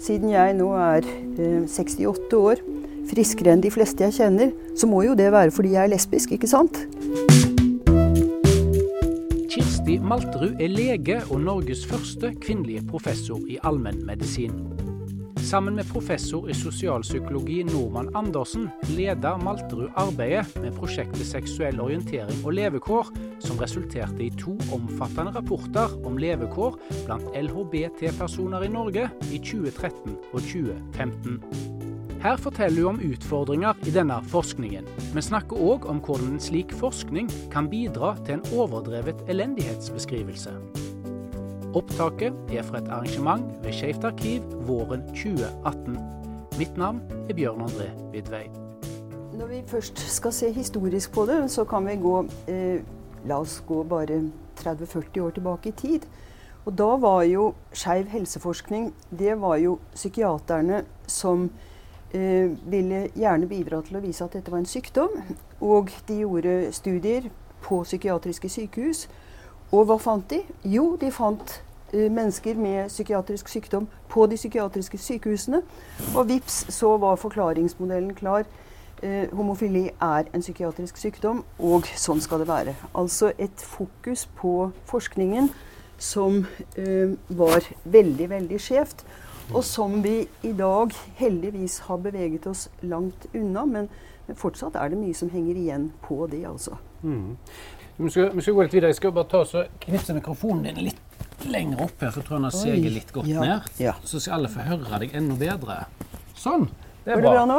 Siden jeg nå er eh, 68 år, friskere enn de fleste jeg kjenner, så må jo det være fordi jeg er lesbisk, ikke sant? Kirsti Malterud er lege og Norges første kvinnelige professor i allmennmedisin. Sammen med professor i sosialpsykologi Normann Andersen leder Malterud arbeidet med prosjektet Seksuell orientering og levekår, som resulterte i to omfattende rapporter om levekår blant LHBT-personer i Norge i 2013 og 2015. Her forteller hun om utfordringer i denne forskningen, men snakker òg om hvordan en slik forskning kan bidra til en overdrevet elendighetsbeskrivelse. Opptaket er fra et arrangement ved Skeivt arkiv våren 2018. Mitt navn er Bjørn André Vidvei. Når vi først skal se historisk på det, så kan vi gå eh, La oss gå bare 30-40 år tilbake i tid. Og da var jo skeiv helseforskning Det var jo psykiaterne som eh, ville gjerne bidra til å vise at dette var en sykdom. Og de gjorde studier på psykiatriske sykehus. Og hva fant de? Jo, de fant uh, mennesker med psykiatrisk sykdom på de psykiatriske sykehusene. Og vips, så var forklaringsmodellen klar. Uh, homofili er en psykiatrisk sykdom, og sånn skal det være. Altså et fokus på forskningen som uh, var veldig, veldig skjevt. Og som vi i dag heldigvis har beveget oss langt unna. Men, men fortsatt er det mye som henger igjen på det, altså. Mm. Vi, skal, vi, skal, gå litt videre. Jeg skal bare ta så knipse mikrofonen din litt lenger opp her, for jeg tror den seger litt godt ja. ned. Ja. Så skal alle få høre deg enda bedre. Sånn. Det er bra. Det bra nå?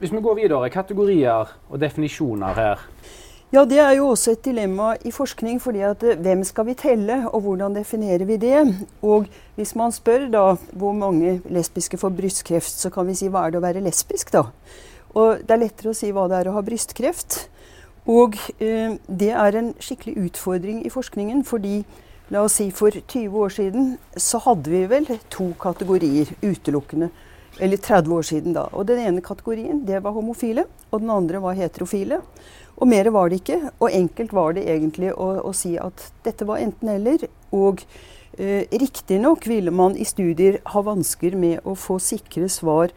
Hvis vi går videre, kategorier og definisjoner her. Ja, det er jo også et dilemma i forskning. fordi at eh, hvem skal vi telle, og hvordan definerer vi det? Og hvis man spør da hvor mange lesbiske får brystkreft, så kan vi si hva er det å være lesbisk, da? Og det er lettere å si hva det er å ha brystkreft. Og eh, det er en skikkelig utfordring i forskningen, fordi la oss si for 20 år siden så hadde vi vel to kategorier utelukkende. Eller 30 år siden, da. Og den ene kategorien det var homofile, og den andre var heterofile. Og mer var det ikke. Og enkelt var det egentlig å, å si at dette var enten-eller. Og eh, riktignok ville man i studier ha vansker med å få sikre svar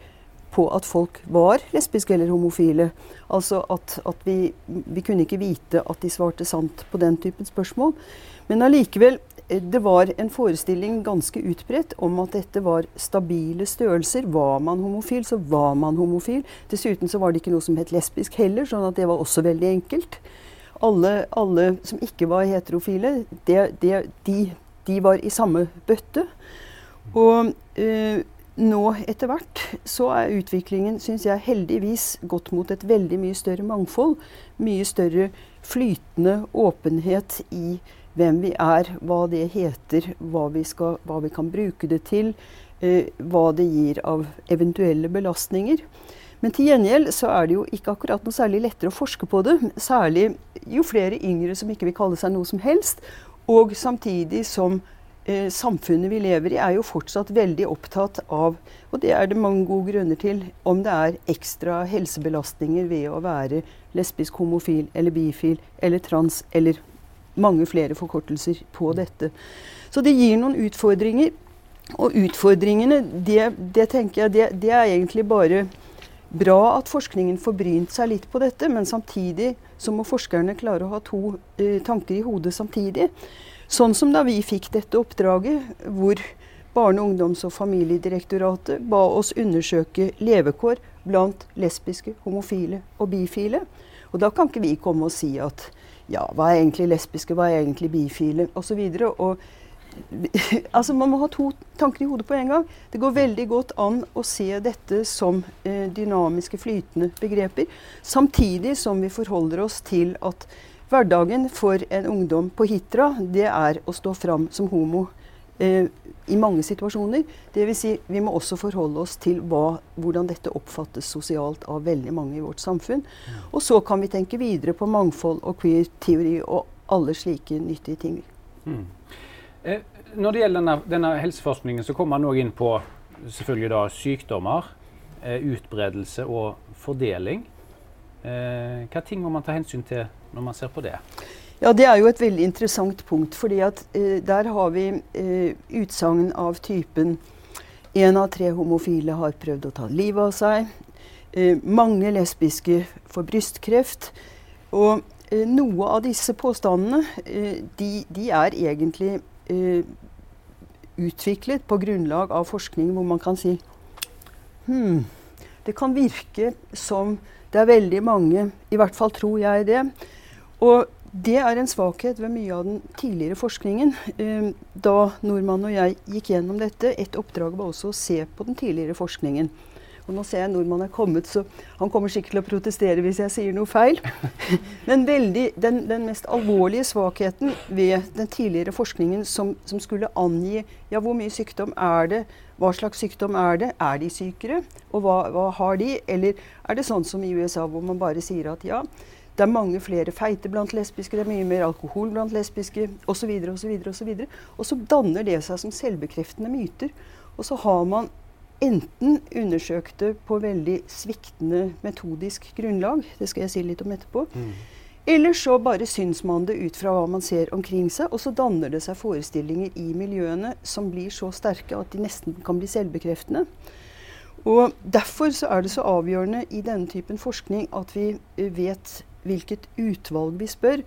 på at folk var lesbiske eller homofile. Altså at, at vi, vi, kunne ikke vite at de svarte sant på den typen spørsmål. Men allikevel det var en forestilling ganske utbredt om at dette var stabile størrelser. Var man homofil, så var man homofil. Dessuten så var det ikke noe som het lesbisk heller, sånn at det var også veldig enkelt. Alle, alle som ikke var heterofile, det, det, de, de, var i samme bøtte. Og øh, nå etter hvert så er utviklingen, syns jeg, heldigvis gått mot et veldig mye større mangfold. Mye større flytende åpenhet i hvem vi er, hva det heter, hva vi, skal, hva vi kan bruke det til, eh, hva det gir av eventuelle belastninger. Men til gjengjeld så er det jo ikke akkurat noe særlig lettere å forske på det. Særlig jo flere yngre som ikke vil kalle seg noe som helst. Og samtidig som samfunnet vi lever i, er jo fortsatt veldig opptatt av, og det er det mange gode grunner til, om det er ekstra helsebelastninger ved å være lesbisk, homofil eller bifil eller trans eller mange flere forkortelser på dette. Så det gir noen utfordringer. Og utfordringene, det, det tenker jeg, det, det, er egentlig bare bra at forskningen får brynt seg litt på dette, men samtidig så må forskerne klare å ha to eh, tanker i hodet samtidig. Sånn som da vi fikk dette oppdraget, hvor Barne-, ungdoms- og familiedirektoratet ba oss undersøke levekår blant lesbiske, homofile og bifile. Og da kan ikke vi komme og si at ja, hva er egentlig lesbiske, hva er egentlig bifile, osv. altså Man må ha to tanker i hodet på en gang. Det går veldig godt an å se dette som eh, dynamiske, flytende begreper, samtidig som vi forholder oss til at hverdagen for en ungdom på Hitra, det er å stå fram som homo eh, i mange situasjoner. Dvs. Si, vi må også forholde oss til hva, hvordan dette oppfattes sosialt av veldig mange i vårt samfunn. Mm. Og så kan vi tenke videre på mangfold og queer-teori og alle slike nyttige ting. Mm. Eh, når det gjelder denne, denne, helseforskningen, så kommer man òg inn på selvfølgelig da sykdommer, eh, utbredelse og fordeling. Eh, hva ting må man ta hensyn til når man ser på det? Ja, Det er jo et veldig interessant punkt. fordi at eh, Der har vi eh, utsagn av typen Én av tre homofile har prøvd å ta livet av seg. Eh, mange lesbiske får brystkreft. Og eh, noe av disse påstandene eh, de, de, er egentlig eh, utviklet på grunnlag av forskning hvor man kan si Hm, Det kan virke som det er veldig mange, i hvert fall tror jeg det. Og det er en svakhet ved mye av den tidligere forskningen. Eh, da Nordmann og jeg gikk gjennom dette, et oppdrag var også å se på den tidligere forskningen. Og nå ser jeg nordmannen er kommet, så han kommer sikkert til å protestere hvis jeg sier noe feil. Men veldig, den, den, mest alvorlige svakheten ved den tidligere forskningen som, som, skulle angi ja, hvor mye sykdom er det, hva slags sykdom er det, er de sykere, og hva, hva har de? Eller er det sånn som i USA hvor man bare sier at ja, det er mange flere feite blant lesbiske, det er mye mer alkohol blant lesbiske osv. osv. osv. Og så danner det seg som selvbekreftende myter. Og så har man enten undersøkte på veldig sviktende metodisk grunnlag, det skal jeg si litt om etterpå, mm. eller så bare syns man det ut fra hva man ser omkring seg, og så danner det seg forestillinger i miljøene som blir så sterke at de nesten kan bli selvbekreftende. Og Derfor så er det så avgjørende i denne typen forskning at vi eh, vet hvilket utvalg vi spør.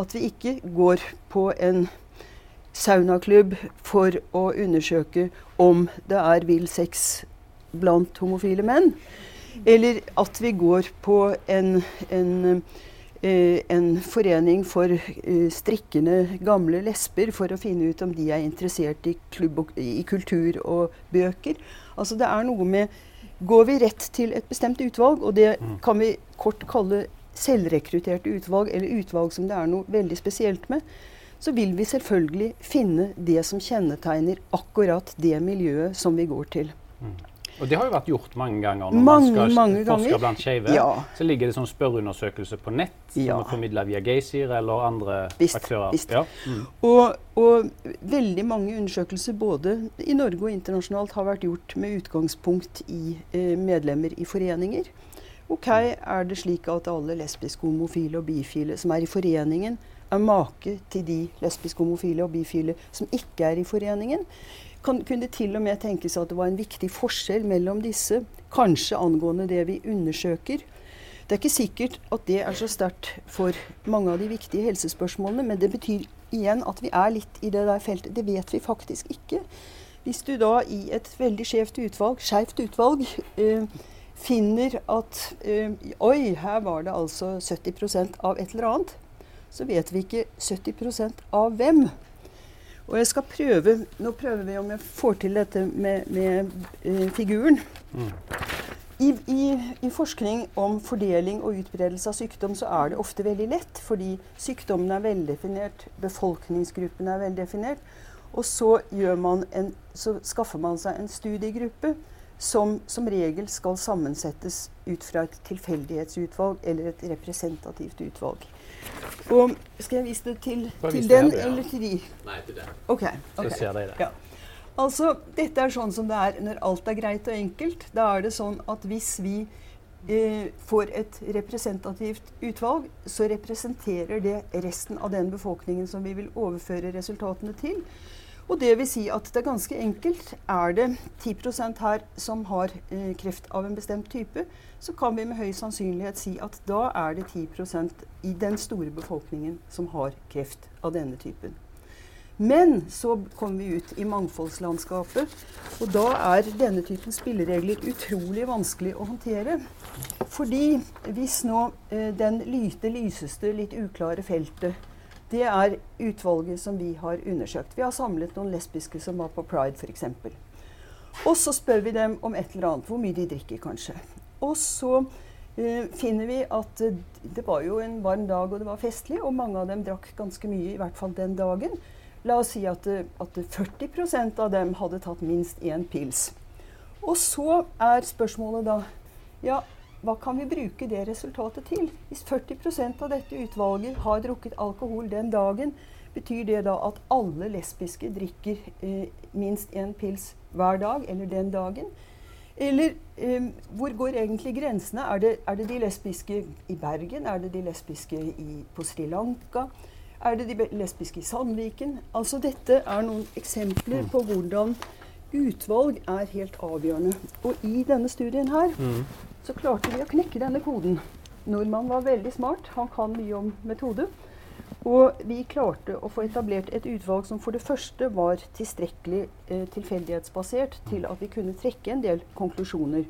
At vi ikke går på en saunaklubb for å undersøke om det er vill sex blant homofile menn. Eller at vi går på en, en, eh, en forening for eh, strikkende gamle lesber for å finne ut om de er interessert i, klubb, i kultur og bøker. Altså det er noe med Går vi rett til et bestemt utvalg, og det mm. kan vi kort kalle selvrekrutterte utvalg, eller utvalg som det er noe veldig spesielt med, så vil vi selvfølgelig finne det som kjennetegner akkurat det miljøet som vi går til. Mm. Og det har jo vært gjort mange ganger. Når mange, man skal mange forske ganger. blant skeive, ja. så ligger det sånn spørreundersøkelse på nett som ja. er formidla via Geysir eller andre visst, aktører. Visst. Ja. Mm. Og, og, veldig mange undersøkelser både i Norge og internasjonalt har vært gjort med utgangspunkt i eh, medlemmer i foreninger. Ok, er det slik at alle lesbiske, homofile og bifile som er i foreningen, er make til de lesbiske, homofile og bifile som ikke er i foreningen? Kan, kunne det til og med tenkes at det var en viktig forskjell mellom disse, kanskje angående det vi undersøker? Det er ikke sikkert at det er så sterkt for mange av de viktige helsespørsmålene, men det betyr igjen at vi er litt i det der feltet. Det vet vi faktisk ikke. Hvis du da i et veldig skjevt utvalg, skeivt utvalg, eh, finner at øh, Oi, her var det altså 70% av et eller annet. Så vet vi ikke 70% av hvem. Og jeg skal prøve Nå prøver vi om jeg får til dette med, med eh, figuren. Mm. I, i, I, forskning om fordeling og utbredelse av sykdom så er det ofte veldig lett, fordi sykdommen er veldefinert, befolkningsgruppen er veldefinert. Og så, man en, så skaffer man seg en studiegruppe som som regel skal sammensettes ut fra et tilfeldighetsutvalg eller et representativt utvalg. Og Skal jeg vise det til, til den det, ja. eller til de? Nei, til den. Ok. okay. Så ser de det. Ja. Altså, Dette er sånn som det er når alt er greit og enkelt. Da er det sånn at hvis vi eh, får et representativt utvalg, så representerer det resten av den befolkningen som vi vil overføre resultatene til. Og det vil si at det er ganske enkelt. Er det 10% her som har eh, kreft av en bestemt type, så kan vi med høy sannsynlighet si at da er det 10% i den store befolkningen som har kreft av denne typen. Men så kommer vi ut i mangfoldslandskapet, og da er denne typen spilleregler utrolig vanskelig å håndtere. Fordi hvis nå eh, den lyte lyseste, litt uklare feltet det er utvalget som vi har undersøkt. Vi har samlet noen lesbiske som var på pride f.eks. Og så spør vi dem om et eller annet. Hvor mye de drikker, kanskje. Og så uh, finner vi at uh, det var jo en varm dag, og det var festlig. Og mange av dem drakk ganske mye, i hvert fall den dagen. La oss si at, uh, at 40% av dem hadde tatt minst én pils. Og så er spørsmålet da ja, hva kan vi bruke det resultatet til? Hvis 40% av dette utvalget har drukket alkohol den dagen, betyr det da at alle lesbiske drikker eh, minst én pils hver dag eller den dagen? Eller eh, hvor går egentlig grensene? Er det, er det, de lesbiske i Bergen? Er det de lesbiske i, på Sri Lanka? Er det de lesbiske i Sandviken? Altså Dette er noen eksempler mm. på hvordan utvalg er helt avgjørende. Og i denne studien her mm. Så klarte vi å knekke denne koden. Nordmannen var veldig smart. Han kan mye om metode. Og vi klarte å få etablert et utvalg som for det første var tilstrekkelig eh, tilfeldighetsbasert til at vi kunne trekke en del konklusjoner.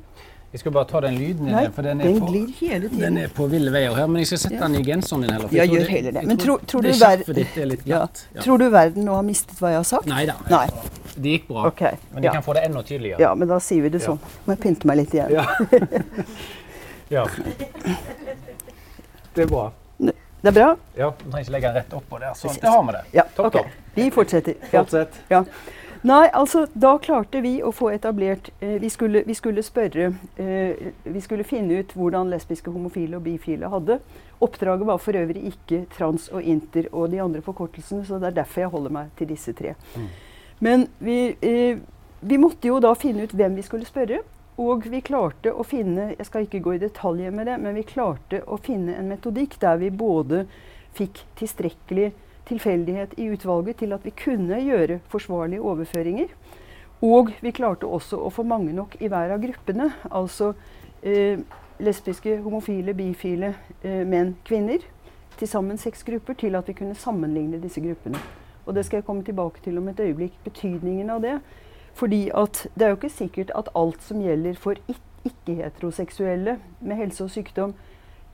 Jeg skal bare ta den lyden Nei, for den, den på, glir hele tiden. Den er på ville veier her, men jeg skal sette ja. den i genseren din heller. Ja, gjør heller det. Men tror, tror, du ver er. Ja. Ja. tror du verden nå har mistet hva jeg har sagt? Nei da. Det gikk bra. Okay. Men de kan få det enda tydeligere. Ja, men da sier vi det sånn. Må jeg pynte meg litt igjen. Ja. Det er bra. Det er bra? Ja, Du trenger ikke legge den rett oppå der. Sånn. Det har vi det. Ja, topp, okay. topp. Vi fortsetter. Fortsett. Ja. Nei, altså da klarte vi å få etablert eh, vi, skulle, vi, skulle, spørre eh, Vi skulle finne ut hvordan lesbiske, homofile og bifile hadde. Oppdraget var for øvrig ikke trans og inter og de andre forkortelsene, så det er derfor jeg holder meg til disse tre. Mm. Men vi, eh, vi måtte jo da finne ut hvem vi skulle spørre. Og vi klarte å finne jeg skal ikke gå i detaljer med det, men vi klarte å finne en metodikk der vi både fikk tilstrekkelig tilfeldighet i utvalget til at vi kunne gjøre forsvarlige overføringer. Og vi klarte også å få mange nok i hver av gruppene. Altså eh, lesbiske, homofile, bifile, eh, menn, kvinner. Til sammen seks grupper til at vi kunne sammenligne disse gruppene. Og det skal jeg komme tilbake til om et øyeblikk. Betydningen av det. Fordi at det er jo ikke sikkert at alt som gjelder for ikke-heteroseksuelle med helse og sykdom,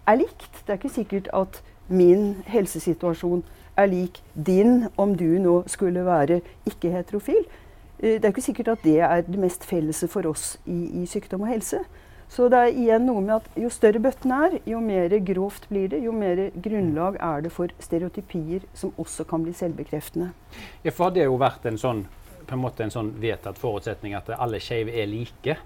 er likt. Det er ikke sikkert at min helsesituasjon er lik din om du nå skulle være ikke-heterofil. Eh, det er ikke sikkert at det er det mest fellese for oss i, i, sykdom og helse. Så det er igjen noe med at jo større bøtten er, jo mer grovt blir det. Jo mer grunnlag er det for stereotypier som også kan bli selvbekreftende. Ja, for det har jo vært en sånn, på en måte en sånn vedtatt forutsetning at alle skeive er like.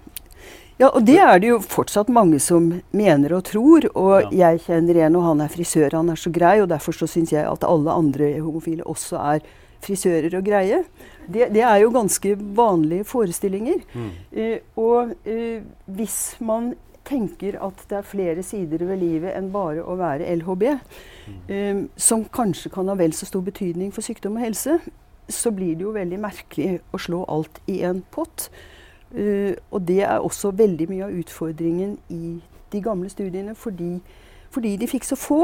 Ja, og det er det jo fortsatt mange som mener og tror. Og ja. jeg kjenner en, og han er frisør, han er så grei, og derfor så syns jeg at alle andre homofile også er frisører og greie. Det, det er jo ganske vanlige forestillinger. Mm. Eh, og eh, hvis man tenker at det er flere sider ved livet enn bare å være LHB, mm. eh, som kanskje kan ha vel så stor betydning for sykdom og helse, så blir det jo veldig merkelig å slå alt i en pott. Uh, og det er også veldig mye av utfordringen i de gamle studiene. Fordi, fordi, de fikk så få,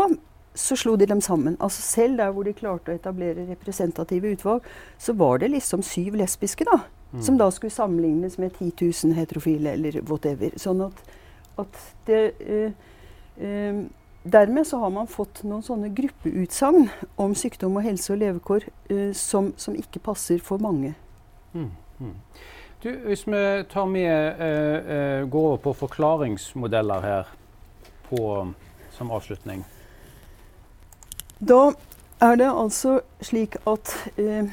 så slo de dem sammen. Altså Selv der hvor de klarte å etablere representative utvalg, så var det liksom syv lesbiske, da. Mm. Som da skulle sammenlignes med 10 000 heterofile, eller whatever. Sånn at, at det uh, uh, Dermed så har man fått noen sånne gruppeutsagn om sykdom og helse og levekår som, som, ikke passer for mange. Mm. Mm. Du, hvis vi tar med, går over på forklaringsmodeller her på, som avslutning. Da er det altså slik at eh,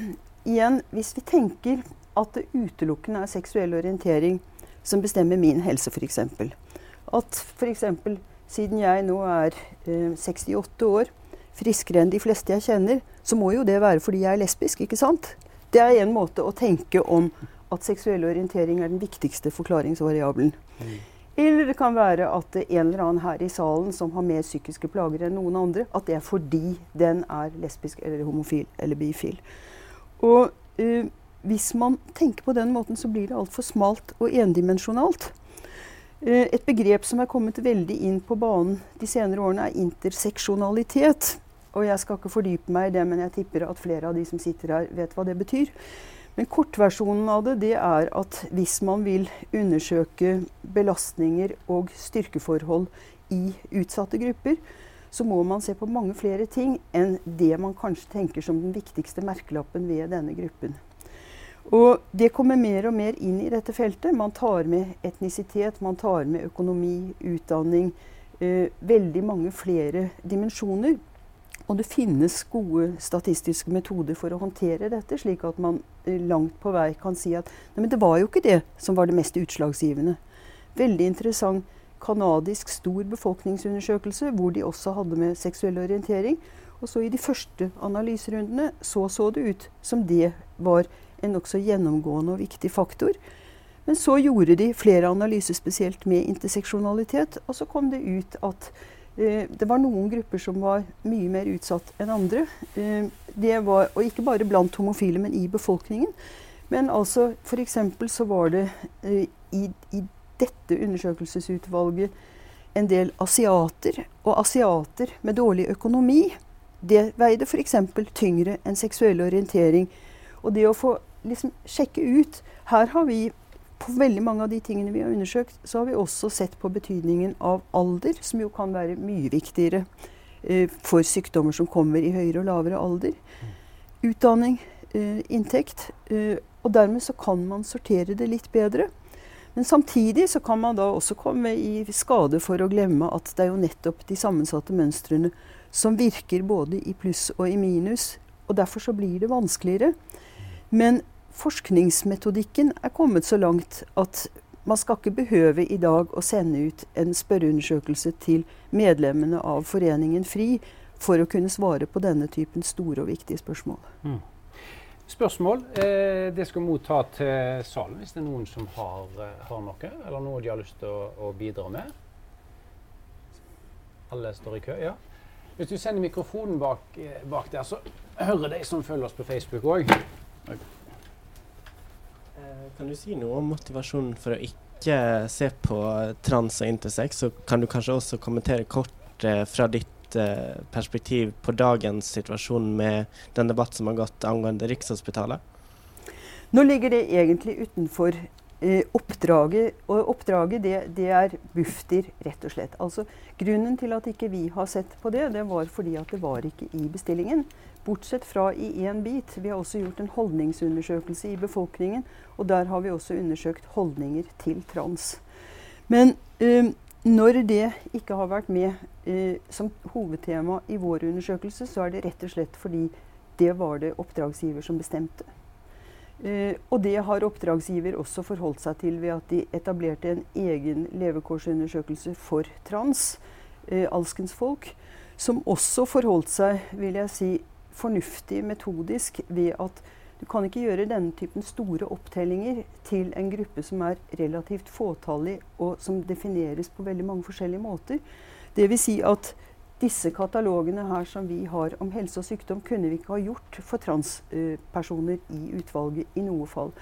igjen, hvis vi tenker at det utelukkende er seksuell orientering som bestemmer min helse, f.eks. At f.eks. siden jeg nå er eh, 68 år, friskere enn de fleste jeg kjenner, så må jo det være fordi jeg er lesbisk, ikke sant? Det er en måte å tenke om at seksuell orientering er den viktigste forklaringsvariabelen. Mm. Eller det kan være at en eller annen her i salen som har mer psykiske plager enn noen andre, at det er fordi den er lesbisk eller homofil eller bifil. Og uh, hvis man tenker på den måten, så blir det altfor smalt og endimensjonalt. Uh, et begrep som er kommet veldig inn på banen de senere årene, er interseksjonalitet. Og jeg skal ikke fordype meg i det, men jeg tipper at flere av de som sitter her, vet hva det betyr. Men kortversjonen av det, det er at hvis man vil undersøke belastninger og styrkeforhold i utsatte grupper, så må man se på mange flere ting enn det man kanskje tenker som den viktigste merkelappen ved denne gruppen. Og det kommer mer og mer inn i dette feltet. Man tar med etnisitet, man tar med økonomi, utdanning. Eh, veldig mange flere dimensjoner. Og det finnes gode statistiske metoder for å håndtere dette, slik at man eh, langt på vei kan si at nei, men det var jo ikke det som var det mest utslagsgivende. Veldig interessant kanadisk stor befolkningsundersøkelse hvor de også hadde med seksuell orientering. Og så i de første analyserundene så så det ut som det var en nokså gjennomgående og viktig faktor. Men så gjorde de flere analyser spesielt med interseksjonalitet, og så kom det ut at det var noen grupper som var mye mer utsatt enn andre. Eh, det var, og ikke bare blant homofile, men i befolkningen. Men altså f.eks. så var det uh, i, i, dette undersøkelsesutvalget en del asiater. Og asiater med dårlig økonomi, det veide f.eks. tyngre enn seksuell orientering. Og det å få liksom sjekke ut Her har vi på veldig mange av de tingene vi har undersøkt, så har vi også sett på betydningen av alder, som jo kan være mye viktigere eh, for sykdommer som kommer i høyere og lavere alder. Utdanning, eh, inntekt. Eh, og dermed så kan man sortere det litt bedre. Men samtidig så kan man da også komme i skade for å glemme at det er jo nettopp de sammensatte mønstrene som virker både i pluss og i minus. Og derfor så blir det vanskeligere. Men forskningsmetodikken er kommet så langt at man skal ikke behøve i dag å sende ut en spørreundersøkelse til medlemmene av Foreningen FRI for å kunne svare på denne typen store og viktige spørsmål. Mm. Spørsmål eh, det skal motta til salen hvis det er noen som har, eh, har, noe, eller noe de har lyst til å, å, bidra med. Alle står i kø, ja. Hvis du sender mikrofonen bak, eh, bak der, så hører de som følger oss på Facebook òg. Kan du si noe om motivasjonen for å ikke se på trans og intersex? Så kan du kanskje også kommentere kort eh, fra ditt eh, perspektiv på dagens situasjon med den debatt som har gått angående Rikshospitalet? Nå ligger det egentlig utenfor eh, oppdraget. Og oppdraget det, det, er Bufdir, rett og slett. Altså, grunnen til at ikke vi har sett på det, det var fordi at det var ikke i bestillingen. Bortsett fra i én bit. Vi har også gjort en holdningsundersøkelse i befolkningen. Og der har vi også undersøkt holdninger til trans. Men øh, når det ikke har vært med øh, som hovedtema i vår undersøkelse, så er det rett og slett fordi det var det oppdragsgiver som bestemte. Eh, og det har oppdragsgiver også forholdt seg til ved at de etablerte en egen levekårsundersøkelse for trans, eh, alskens folk, som også forholdt seg, vil jeg si, fornuftig metodisk ved at du kan ikke gjøre denne typen store opptellinger til en gruppe som er relativt fåtallig, og som defineres på veldig mange forskjellige måter. Det vil Si at disse katalogene her som vi har om helse og sykdom, kunne vi ikke ha gjort for transpersoner i utvalget i noe fall.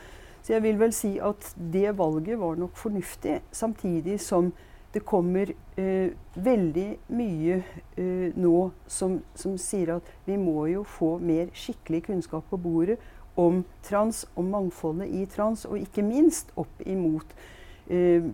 Så jeg vil vel si at det valget var nok fornuftig, samtidig som det kommer eh, veldig mye eh, nå som, som, sier at vi må jo få mer skikkelig kunnskap på bordet om trans, om mangfoldet i trans, og ikke minst opp imot eh,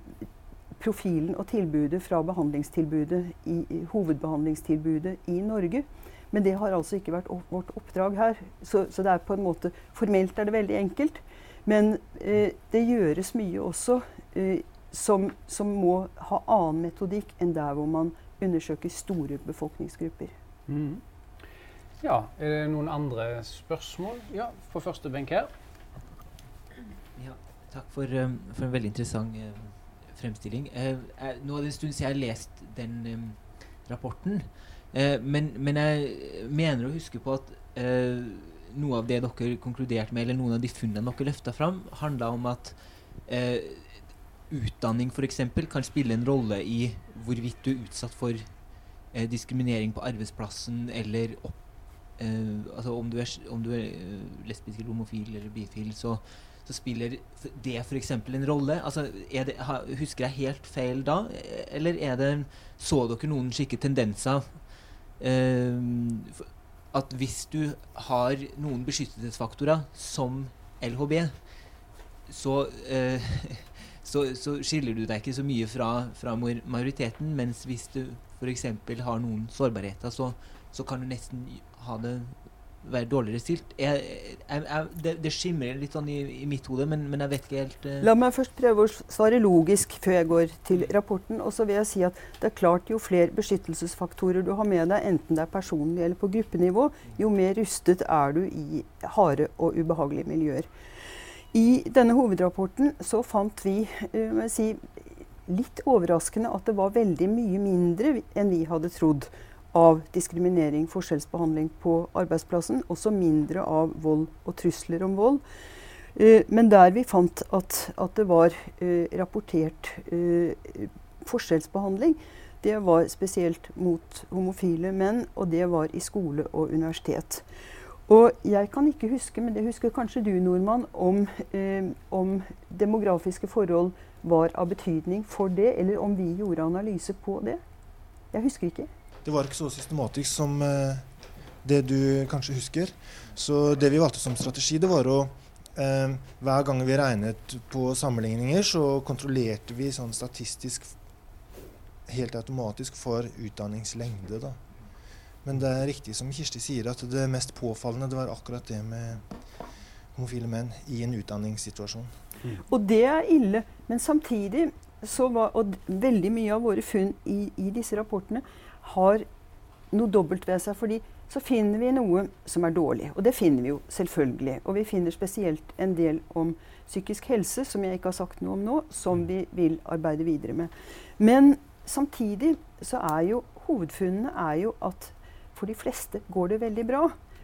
profilen og tilbudet fra behandlingstilbudet i, i, hovedbehandlingstilbudet i Norge. Men det har altså ikke vært opp, vårt oppdrag her. Så, så, det er på en måte Formelt er det veldig enkelt. Men eh, det gjøres mye også eh, som, som, må ha annen metodikk enn der hvor man undersøker store befolkningsgrupper. Mm. Ja, Er det noen andre spørsmål? Ja, på første benk her. Ja, takk for, um, for en veldig interessant uh, fremstilling. Uh, uh, nå er det en stund siden jeg har lest den rapporten. Men, men, jeg mener å huske på at noe av det dere konkluderte med, eller noen av de funnene dere løfta fram, handla om at utdanning f.eks. kan spille en rolle i hvorvidt du er utsatt for eh, diskriminering på arbeidsplassen, eller opp, eh, altså om du er, om du er lesbisk eller homofil eller bifil, så, så spiller det f.eks. en rolle. Altså, det, husker jeg helt feil da, eller er det, så dere noen slike tendenser? Eh, at hvis du har noen beskyttelsesfaktorer som LHB, så eh, så, så, skiller du deg ikke så mye fra, fra majoriteten. Mens hvis du f.eks. har noen sårbarheter, så, så, kan du nesten ha det være dårligere stilt. Jeg, jeg, jeg, det, det, skimrer litt sånn i, i mitt hode, men, men, jeg vet ikke helt uh... La meg først prøve å svare logisk før jeg går til rapporten. Og så vil jeg si at det er klart jo flere beskyttelsesfaktorer du har med deg, enten det er personlig eller på gruppenivå, jo mer rustet er du i harde og ubehagelige miljøer. I denne hovedrapporten så fant vi uh, si, litt overraskende at det var veldig mye mindre enn vi hadde trodd av diskriminering, forskjellsbehandling på arbeidsplassen. Også mindre av vold og trusler om vold. Uh, men der vi fant at, at det var uh, rapportert forskjellsbehandling, det var spesielt mot homofile menn, og det var i skole og universitet. Og jeg kan ikke huske, men det husker kanskje du, nordmann, om, eh, om demografiske forhold var av betydning for det, eller om vi gjorde analyse på det. Jeg husker ikke. Det var ikke så systematisk som eh, det du kanskje husker. Så det vi valgte som strategi, det var å eh, Hver gang vi regnet på sammenligninger, så kontrollerte vi sånn statistisk helt automatisk for utdanningslengde. da. Men det er riktig som Kirsti sier, at det mest påfallende det var akkurat det med homofile menn i en utdanningssituasjon. Mm. Og det er ille. Men samtidig så var Og veldig mye av våre funn i, i disse rapportene har noe dobbelt ved seg. fordi så finner vi noe som er dårlig. Og det finner vi jo selvfølgelig. Og vi finner spesielt en del om psykisk helse, som jeg ikke har sagt noe om nå, som vi vil arbeide videre med. Men samtidig så er jo hovedfunnene er jo at for de fleste går det veldig bra.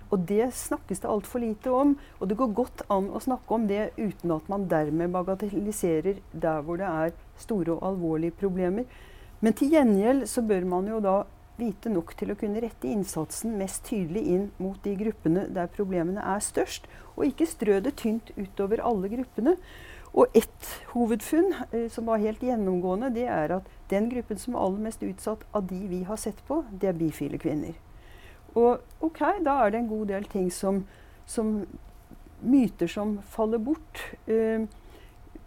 Og det snakkes det altfor lite om. Og det går godt an å snakke om det uten at man dermed bagatelliserer der hvor det er store og alvorlige problemer. Men til gjengjeld så bør man jo da vite nok til å kunne rette innsatsen mest tydelig inn mot de gruppene der problemene er størst, og ikke strø det tynt utover alle gruppene. Og ett hovedfunn eh, som var helt gjennomgående, det er at den gruppen som er aller mest utsatt av de vi har sett på, det er bifile kvinner. Og ok, da er det en god del ting som, som myter som faller bort.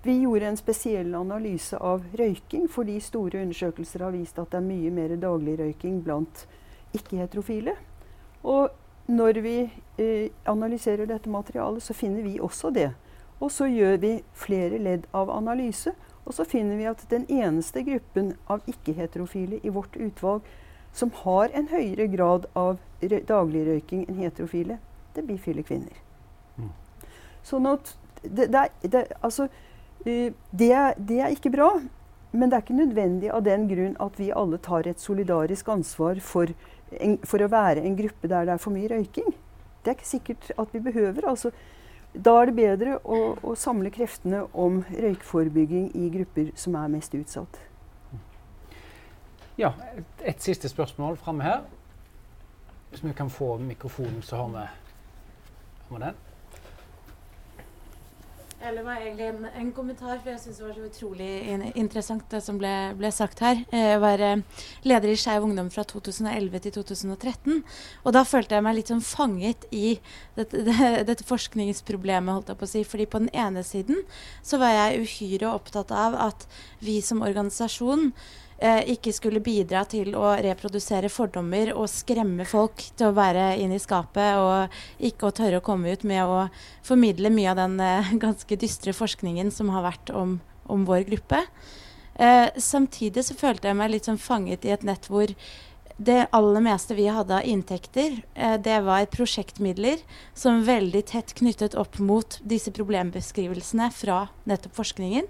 Vi gjorde en spesiell analyse av røyking, fordi store undersøkelser har vist at det er mye mer daglig røyking blant ikke-heterofile. Og når vi eh, analyserer dette materialet, så finner vi også det. Og så gjør vi flere ledd av analyse, og så finner vi at den eneste gruppen av ikke-heterofile i vårt utvalg som har en høyere grad av dagligrøyking enn heterofile, det er bifile kvinner. Mm. Sånn at det, det, det, altså, uh, det, er ikke bra. Men det er ikke nødvendig av den grunn at vi alle tar et solidarisk ansvar for, en, for å være en gruppe der det er for mye røyking. Det er ikke sikkert at vi behøver. altså da er det bedre å, å, samle kreftene om røykforebygging i grupper som er mest utsatt. Ja, et, et siste spørsmål framme her. Hvis vi kan få mikrofonen, så har vi den. Eller var egentlig en, en, kommentar, for jeg syns det var så utrolig interessant det som ble, ble sagt her. Jeg var eh, leder i Skeiv Ungdom fra 2011 til 2013. Og da følte jeg meg litt sånn fanget i dette, det, dette, forskningsproblemet, holdt jeg på å si. Fordi på den ene siden så var jeg uhyre opptatt av at vi som organisasjon eh, ikke skulle bidra til å reprodusere fordommer og skremme folk til å være inne i skapet og ikke å tørre å komme ut med å formidle mye av den eh, ganske dystre forskningen som har vært om, om vår gruppe. Eh, samtidig så følte jeg meg litt sånn fanget i et nett hvor det aller meste vi hadde av inntekter, eh, det var prosjektmidler som veldig tett knyttet opp mot disse problembeskrivelsene fra nettopp forskningen.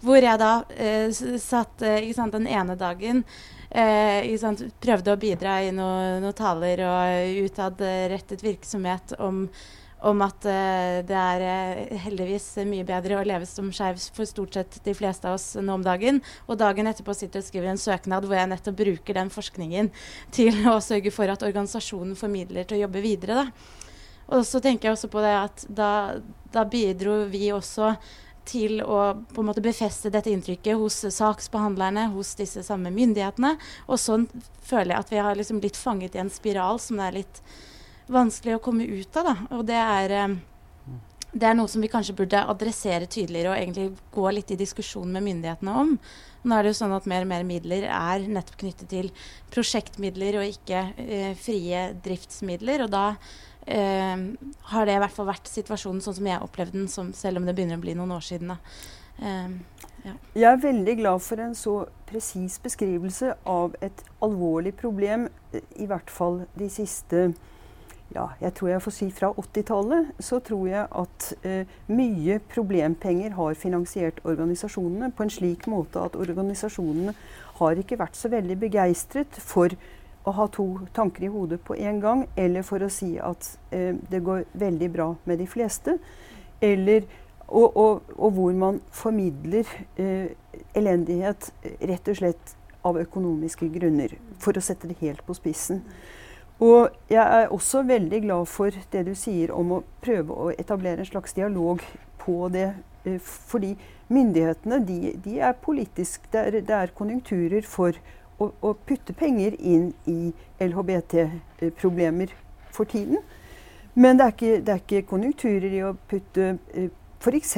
Hvor jeg da eh, satt eh, sant, den ene dagen eh, sant, Prøvde å bidra i noen noe taler og utadrettet virksomhet om, om at eh, det er heldigvis mye bedre å leve som skeiv for stort sett de fleste av oss nå om dagen. Og dagen etterpå sitter og skriver en søknad hvor jeg nettopp bruker den forskningen til å sørge for at organisasjonen formidler til å jobbe videre. Da. Og så tenker jeg også på det at da, da bidro vi også til å på en måte befeste dette inntrykket hos saksbehandlerne, hos disse samme myndighetene. Og sånn føler jeg at vi har liksom blitt fanget i en spiral som det er litt vanskelig å komme ut av. Da. Og det er, eh, det er noe som vi kanskje burde adressere tydeligere og egentlig gå litt i diskusjon med myndighetene om. Nå er det jo sånn at mer og mer midler er nettopp knyttet til prosjektmidler og ikke eh, frie driftsmidler. og da eh, har det i hvert fall vært situasjonen sånn som jeg opplevde den, som, selv om det begynner å bli noen år siden. Eh, ja. Jeg er veldig glad for en så presis beskrivelse av et alvorlig problem, i hvert fall de siste ja, jeg tror jeg får si fra 80-tallet, så tror jeg at eh, mye problempenger har finansiert organisasjonene på en slik måte at organisasjonene har ikke vært så veldig begeistret for å ha to tanker i hodet på en gang, eller for å si at eh, det går veldig bra med de fleste. Eller, og, og, og hvor man formidler eh, elendighet rett og slett av økonomiske grunner, for å sette det helt på spissen. Og jeg er også veldig glad for det du sier om å prøve å etablere en slags dialog på det. Eh, fordi myndighetene de, de er politisk det det er, konjunkturer for å, å putte penger inn i LHBT-problemer for tiden. Men det er, ikke, det er ikke konjunkturer i å putte eh, f.eks.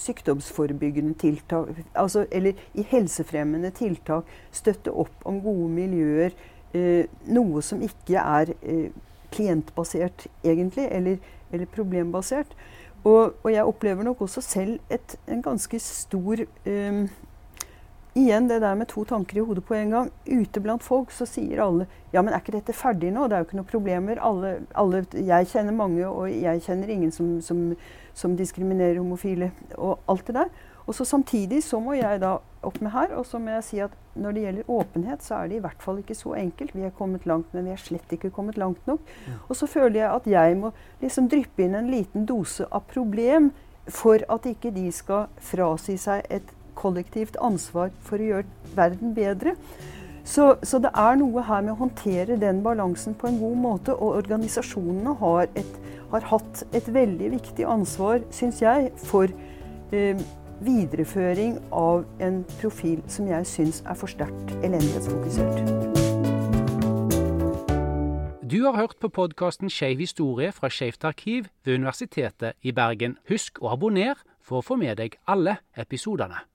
sykdomsforebyggende tiltak, altså, eller i helsefremmende tiltak. Støtte opp om gode miljøer. Eh, noe som ikke er eh, klientbasert, egentlig, eller, eller problembasert. Og, og, jeg opplever nok også selv et, en ganske stor um, Igjen det der med to tanker i hodet på en gang. Ute blant folk så sier alle ja, men er ikke dette ferdig nå? Det er jo ikke noen problemer. Alle, alle, jeg kjenner mange, og jeg kjenner ingen som, som, som diskriminerer homofile. Og alt det der. Og så Samtidig så må jeg da opp med her, og så må jeg si at når det gjelder åpenhet, så er det i hvert fall ikke så enkelt. Vi er kommet langt, men vi er slett ikke kommet langt nok. Ja. Og så føler jeg at jeg må liksom dryppe inn en liten dose av problem for at ikke de skal frasi seg et kollektivt ansvar for å gjøre verden bedre. Så, så, det er noe her med å håndtere den balansen på en god måte. Og organisasjonene har, et, har hatt et veldig viktig ansvar, syns jeg, for eh, videreføring av en profil som jeg syns er for sterkt elendighetsfokusert. Du har hørt på podkasten Skeiv historie fra Skeivt arkiv ved Universitetet i Bergen. Husk å abonnere for å få med deg alle episodene.